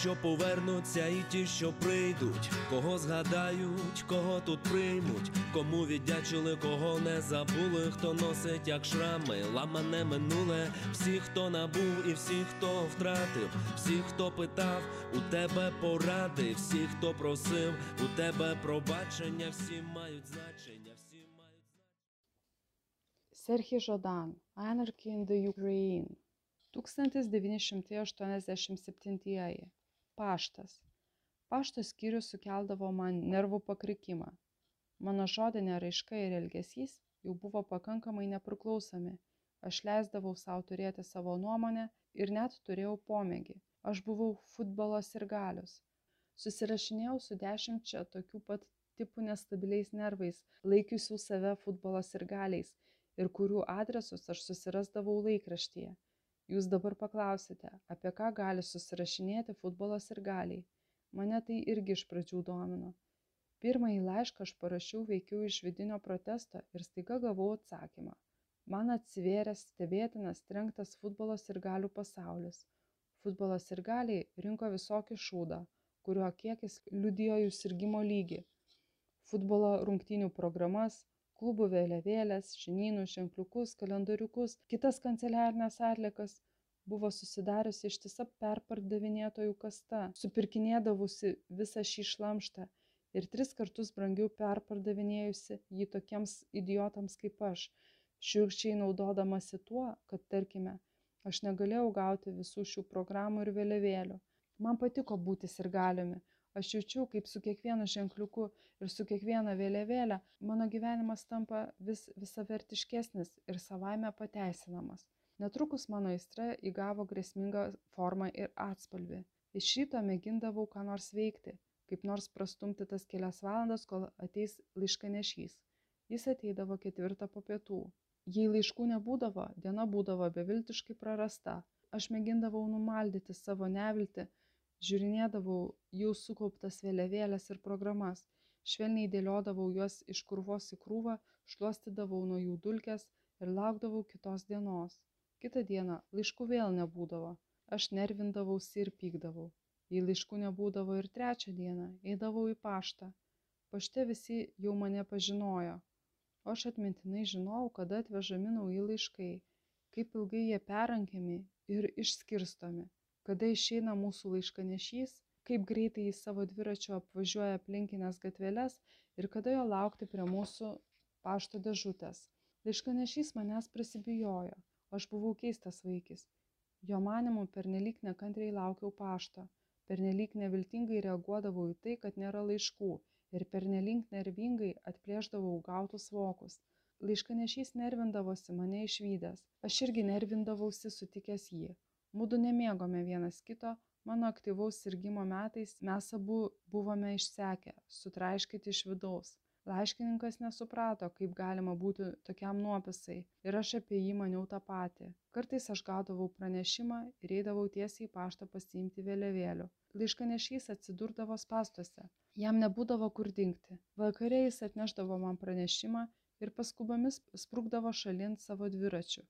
що повернуться, і ті, що прийдуть, кого згадають, кого тут приймуть, кому віддячили, кого не забули, хто носить як шрами, ламане минуле, всі, хто набув, і всі, хто втратив, всі, хто питав, у тебе поради, всі, хто просив, у тебе пробачення, всі мають значення, всі мають значення. Serhii Žodan Anarchy in the Ukraine 1987 Paštas Pašto skyrius sukeldavo man nervų pakrikimą. Mano žodinė raiška ir elgesys jau buvo pakankamai nepriklausomi. Aš leisdavau savo turėti savo nuomonę ir net turėjau pomėgį. Aš buvau futbolo sirgalius. Susirašinėjau su dešimčia tokių pat tipų nestabiliais nervais, laikiusių save futbolo sirgaliais ir kurių adresus aš susirasdavau laikraštyje. Jūs dabar paklausite, apie ką gali susirašinėti futbolo sirgaliai. Mane tai irgi iš pradžių domino. Pirmąjį laišką aš parašiau veikiau iš vidinio protesto ir staiga gavau atsakymą. Man atsivėrė stebėtinas trenktas futbolo sirgalių pasaulis. Futbolo sirgaliai rinko visokį šūdą, kurio kiekis liudijo jų sirgymo lygį. Futbolo rungtynių programas, klubų vėliavėlės, žinynų, ženkliukus, kalendoriukus, kitas kanceliarinės atlikas buvo susidariusi ištisa perpardavinėtojų kasta, supirkinėdavusi visą šį šlamštą ir tris kartus brangiau perpardavinėjusi jį tokiems idiotams kaip aš, šiurkščiai naudodamasi tuo, kad, tarkime, aš negalėjau gauti visų šių programų ir vėliavėlių. Man patiko būti sirgaliumi, aš jaučiau, kaip su kiekvienu ženkliuku ir su kiekviena vėliavėlė mano gyvenimas tampa vis visavertiškesnis ir savaime pateisinamas. Netrukus mano aistra įgavo grėsmingą formą ir atspalvį. Iš ryto mėgindavau ką nors veikti, kaip nors prastumti tas kelias valandas, kol ateis laiškanešys. Jis ateidavo ketvirtą po pietų. Jei laiškų nebūdavo, diena būdavo beviltiškai prarasta. Aš mėgindavau numaldyti savo neviltį, žiūrinėdavau jų sukauptas vėliavėlės ir programas, švelniai dėliodavau juos iš kurvos į krūvą, šluostydavau nuo jų dulkes ir laukdavau kitos dienos. Kitą dieną laiškų vėl nebūdavo. Aš nervindavausi ir pykdavau. Jei laiškų nebūdavo ir trečią dieną, eidavau į paštą. Pašte visi jau mane pažinojo. O aš atmintinai žinau, kada atvežami nauji laiškai, kaip ilgai jie perankiami ir išskirstomi, kada išeina mūsų laiškanešys, kaip greitai jis savo dviračio apvažiuoja aplinkinės gatveles ir kada jo laukti prie mūsų pašto dėžutės. Laiškanešys manęs prisibijojo, aš buvau keistas vaikis. Jo manimu pernelyg nekantriai laukiau pašto, pernelyg neviltingai reaguodavau į tai, kad nėra laiškų ir pernelyg nervingai atplėždavau gautus vokus. Laiškanešys nervindavosi mane išvykęs, aš irgi nervindavausi sutikęs jį. Mūdu nemėgome vienas kito, mano aktyvaus sirgymo metais mes abu buvome išsekę, sutraiškyti iš vidaus. Laiškininkas nesuprato, kaip galima būti tokiam nuopisai ir aš apie jį maniau tą patį. Kartais aš gaudavau pranešimą ir eidavau tiesiai į paštą pasiimti vėliavėlių. Laiškanešys atsidurdavo spastuose. Jam nebūdavo kur dingti. Vakarė jis atneždavo man pranešimą ir paskubomis sprūkdavo šalin savo dviračiu.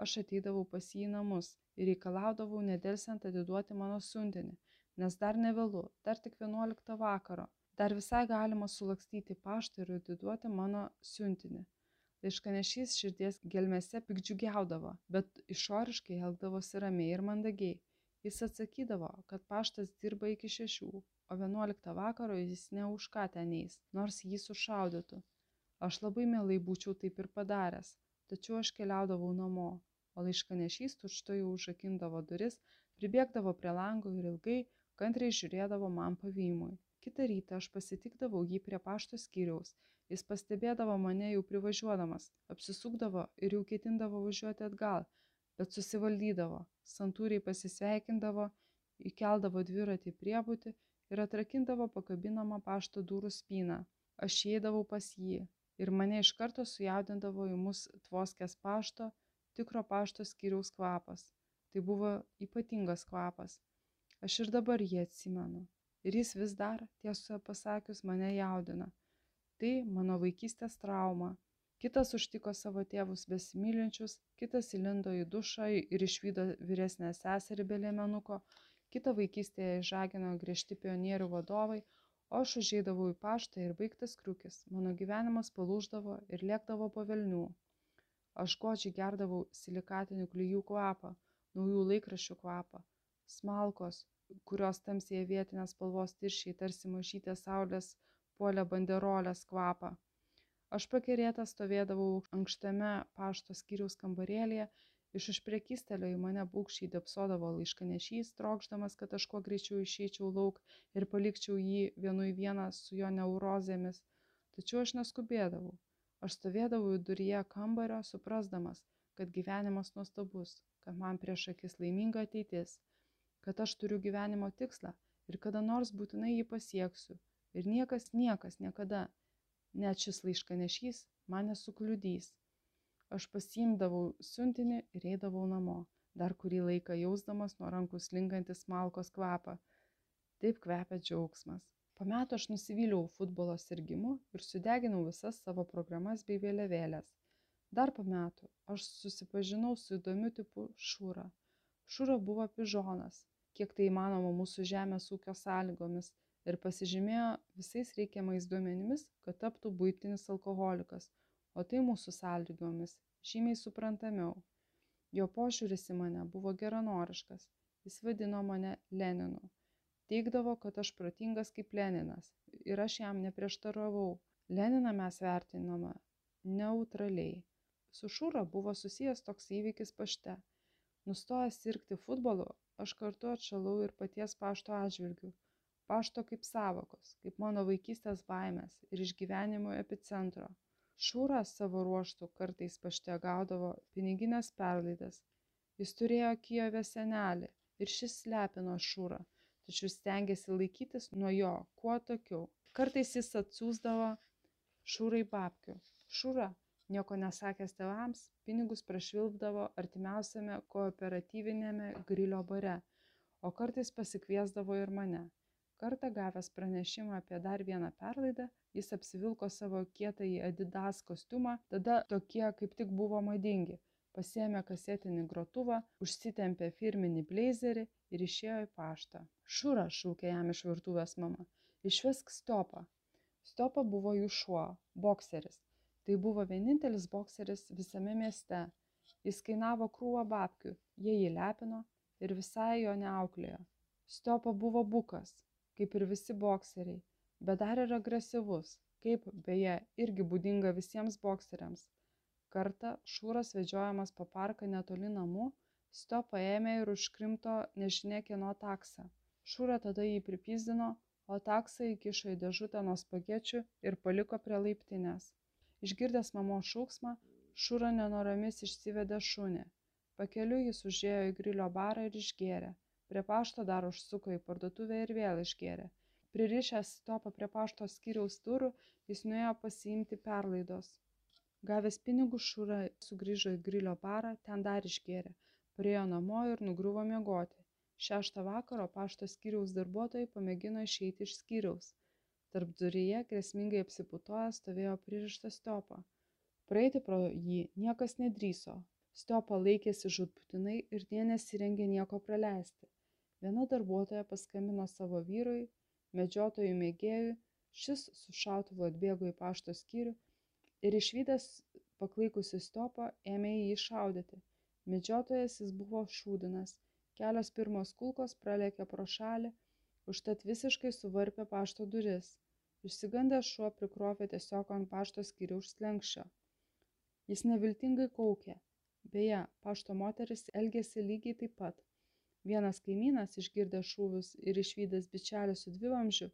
Aš ateidavau pas jį į namus ir reikalaudavau nedelsiant atiduoti mano siuntinį, nes dar nevėlu, dar tik 11 vakaro. Dar visai galima sulakstyti paštą ir atiduoti mano siuntinį. Laiškanešys širdies gelmėse pikdžiugiaudavo, bet išoriškai elgdavosi ramiai ir mandagiai. Jis atsakydavo, kad paštas dirba iki šešių, o vienuoliktą vakaro jis ne už ką ten eis, nors jį sušaudytų. Aš labai mielai būčiau taip ir padaręs, tačiau aš keliaudavau namo, o laiškanešys tučto jau užakindavo duris, pribėgdavo prie lango ir ilgai, kantriai žiūrėdavo man pavymui. Kitą rytą aš pasitikdavau jį prie pašto skyriaus, jis pastebėdavo mane jau privažiuodamas, apsisukdavo ir jau ketindavo važiuoti atgal, bet susivaldydavo, santūriai pasisveikindavo, įkeldavo dviratį priebūti ir atrakindavo pakabinamą pašto durų spyną. Aš įeidavau pas jį ir mane iš karto sujaudindavo į mus tvoskės pašto, tikro pašto skyriaus kvapas. Tai buvo ypatingas kvapas. Aš ir dabar jį atsimenu. Ir jis vis dar, tiesą pasakius, mane jaudina. Tai mano vaikystės trauma. Kitas užtiko savo tėvus besimylinčius, kitas įlindo į dušą ir išvydo vyresnę seserį be lėmenuko, Kita vaikystėje išžagino griežti pionierių vadovai, o aš užėdavau į paštą ir baigtas kriukis. Mano gyvenimas palūždavo ir lėkdavo po velnių. Aš godžiai gerdavau silikatinių klyjų kvapą, naujų laikraščių kvapą, smalkos, kurios tamsiai vietinės spalvos tiršiai tarsi mažytės saulės puolė banderolės kvapą. Aš pakerėta stovėdavau ankštame pašto skyriaus kambarėlėje, iš už priekystelio į mane būkščiai depsodavo laiškanešys, trokšdamas, kad aš kuo greičiau išeičiau lauk ir palikčiau jį vienui vieną su jo neurozėmis. Tačiau aš neskubėdavau. Aš stovėdavau viduryje kambario, suprasdamas, kad gyvenimas nuostabus, kad man prieš akis laiminga ateitis, kad aš turiu gyvenimo tikslą ir kada nors būtinai jį pasieksiu. Ir niekas, niekas niekada net šis laiškanešys man nesukliudys. Aš pasiimdavau siuntinį ir eidavau namo, dar kurį laiką jausdamas nuo rankų slinkantis malkos kvapą. Taip kvepia džiaugsmas. Po metų aš nusivyliau futbolo sirgimu ir sudeginau visas savo programas bei vėliavėlės. Dar po metų aš susipažinau su įdomiu tipu šūra. Šūra buvo pižonas, kiek tai įmanoma mūsų žemės ūkio sąlygomis ir pasižymėjo visais reikiamais duomenimis, kad taptų būtinis alkoholikas, o tai mūsų sąlygomis žymiai suprantamiau. Jo požiūris į mane buvo geranoriškas, jis vadino mane Leninu. Teigdavo, kad aš protingas kaip Leninas ir aš jam neprieštaravau. Leniną mes vertinome neutraliai. Su Šūra buvo susijęs toks įvykis pašte. Nustojęs sirgti futbolu, aš kartu atšalau ir paties pašto atžvilgiu pašto kaip savokos, kaip mano vaikystės baimės ir išgyvenimo epicentro. Šūras savo ruoštų kartais pašte gaudavo piniginės perlaidas. Jis turėjo Kijove senelį ir šis slepino Šūrą, tačiau stengiasi laikytis nuo jo kuo tokiau. Kartais jis atsiūsdavo Šūrai babkių. Šūra, nieko nesakęs tėvams, pinigus prašvilpdavo artimiausiame kooperatyvinėme grilio bare, o kartais pasikviesdavo ir mane kartą gavęs pranešimą apie dar vieną perlaidą jis apsivilko savo kietąjį adidas kostiumą tada tokie kaip tik buvo madingi pasiėmė kasetinį grotuvą užsitempė firminį bleizerį ir išėjo į paštą. Šūra šaukė jam iš virtuvės mama. Išvesk stiopą stiopa buvo jų šuo bokseris. Tai buvo vienintelis bokseris visame mieste. Jis kainavo krūvą babkių jie jį lepino ir visai jo neauklėjo. Stiopa buvo bukas kaip ir visi bokseriai, bet dar ir agresyvus, kaip beje irgi būdinga visiems bokseriams. Kartą šūras vedžiojamas po parką netoli namų, sto paėmė ir užkrimto nežinia kieno taksą. Šūra tada jį pripizdino, o taksą įkišo į dėžutę nuo spagečių ir paliko prie laiptinės. Išgirdęs mamos šūksmą, Šūra nenoromis išsivedė šunį. Pakeliu jis užėjo į grilio barą ir išgėrė prie pašto dar užsuko į parduotuvę ir vėl išgėrė pririšęs stopą prie pašto skyriaus durų jis nuėjo pasiimti perlaidos gavęs pinigus šūra sugrįžo į grilio barą ten dar išgėrė. Parėjo namo ir nugriuvo miegoti. Šeštą vakaro pašto skyriaus darbuotojai pamėgino išeiti iš skyriaus. Tarpduryje grėsmingai apsiputojęs stovėjo pririštas stiopa praeiti pro jį niekas nedrįso stiopa laikėsi žūtbūtinai ir nė nesirengė nieko praleisti. Viena darbuotoja paskambino savo vyrui medžiotojui mėgėjui. Šis su šautuvu atbėgo į pašto skyrių ir išvydęs paklaikusį stiopą ėmė į jį šaudyti. Medžiotojas jis buvo šūdinas. Kelios pirmos kulkos pralėkė pro šalį užtat visiškai suvarpė pašto duris. Išsigandęs šuo prikrovė tiesiog ant pašto skyriaus slenksčio. Jis neviltingai kaukė. Beje pašto moteris elgėsi lygiai taip pat. Vienas kaimynas išgirdęs šūvius ir išvydęs bičelį su dvivamzdžiu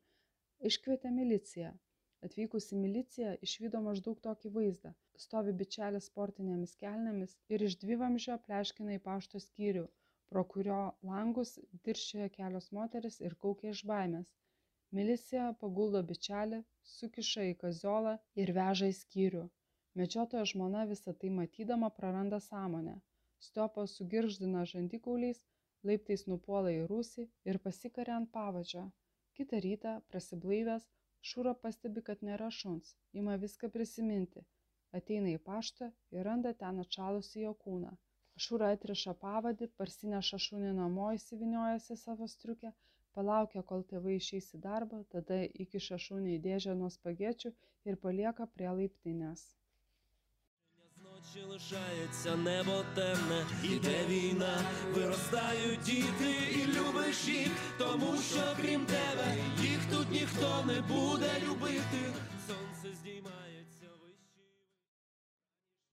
iškvietė miliciją atvykusi milicija išvydo maždaug tokį vaizdą. Stovi bičelis sportinėmis kelnėmis ir iš dvivamzdžio pleškina į pašto skyrių pro kurio langus dirsčioja kelios moterys ir kaukia iš baimės. Milicija paguldo bičelį sukiša į kaziolą ir veža į skyrių. Medžiotojo žmona visa tai matydama praranda sąmonę. Stiopas sugirgždina žandikauliais laiptais nupuola į rūsį ir pasikaria ant pavadžio. Kitą rytą prasiblaivęs šūra pastebi kad nėra šuns. Ima viską prisiminti. Ateina į paštą ir randa ten atšalusį jo kūną. Šūra atriša pavadį, parsineša šunį namo įsiviniojęs į savo striukę, palaukia, kol tėvai išeis į darbą, tada įkiša šunį į dėžę nuo spagečių ir palieka prie laiptinės. Чи лишається небо темне, іде війна, виростають діти, і любиш їх, тому що крім тебе їх тут ніхто не буде любити. Сонце здіймає.